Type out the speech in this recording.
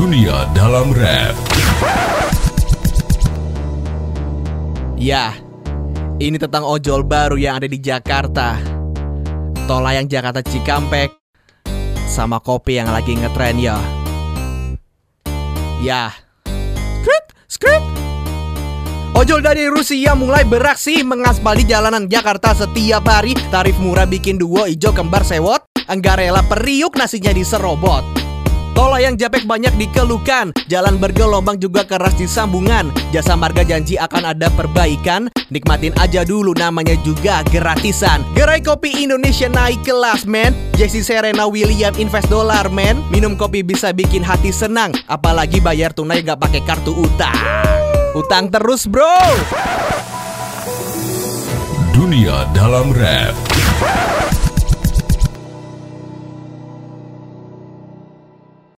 Dunia Dalam Rap Ya, ini tentang ojol baru yang ada di Jakarta. Tol layang Jakarta Cikampek sama kopi yang lagi ngetren ya. Ya. Skrit, skrit. Ojol dari Rusia mulai beraksi mengaspal di jalanan Jakarta setiap hari. Tarif murah bikin duo ijo kembar sewot. Enggak rela periuk nasinya diserobot. Tol layang Japek banyak dikeluhkan. Jalan bergelombang juga keras di sambungan. Jasa marga janji akan ada perbaikan. Nikmatin aja dulu namanya juga gratisan. Gerai kopi Indonesia naik kelas men. Jesse Serena William invest dolar men. Minum kopi bisa bikin hati senang. Apalagi bayar tunai gak pakai kartu utang. Utang terus bro. Dunia Dalam Rap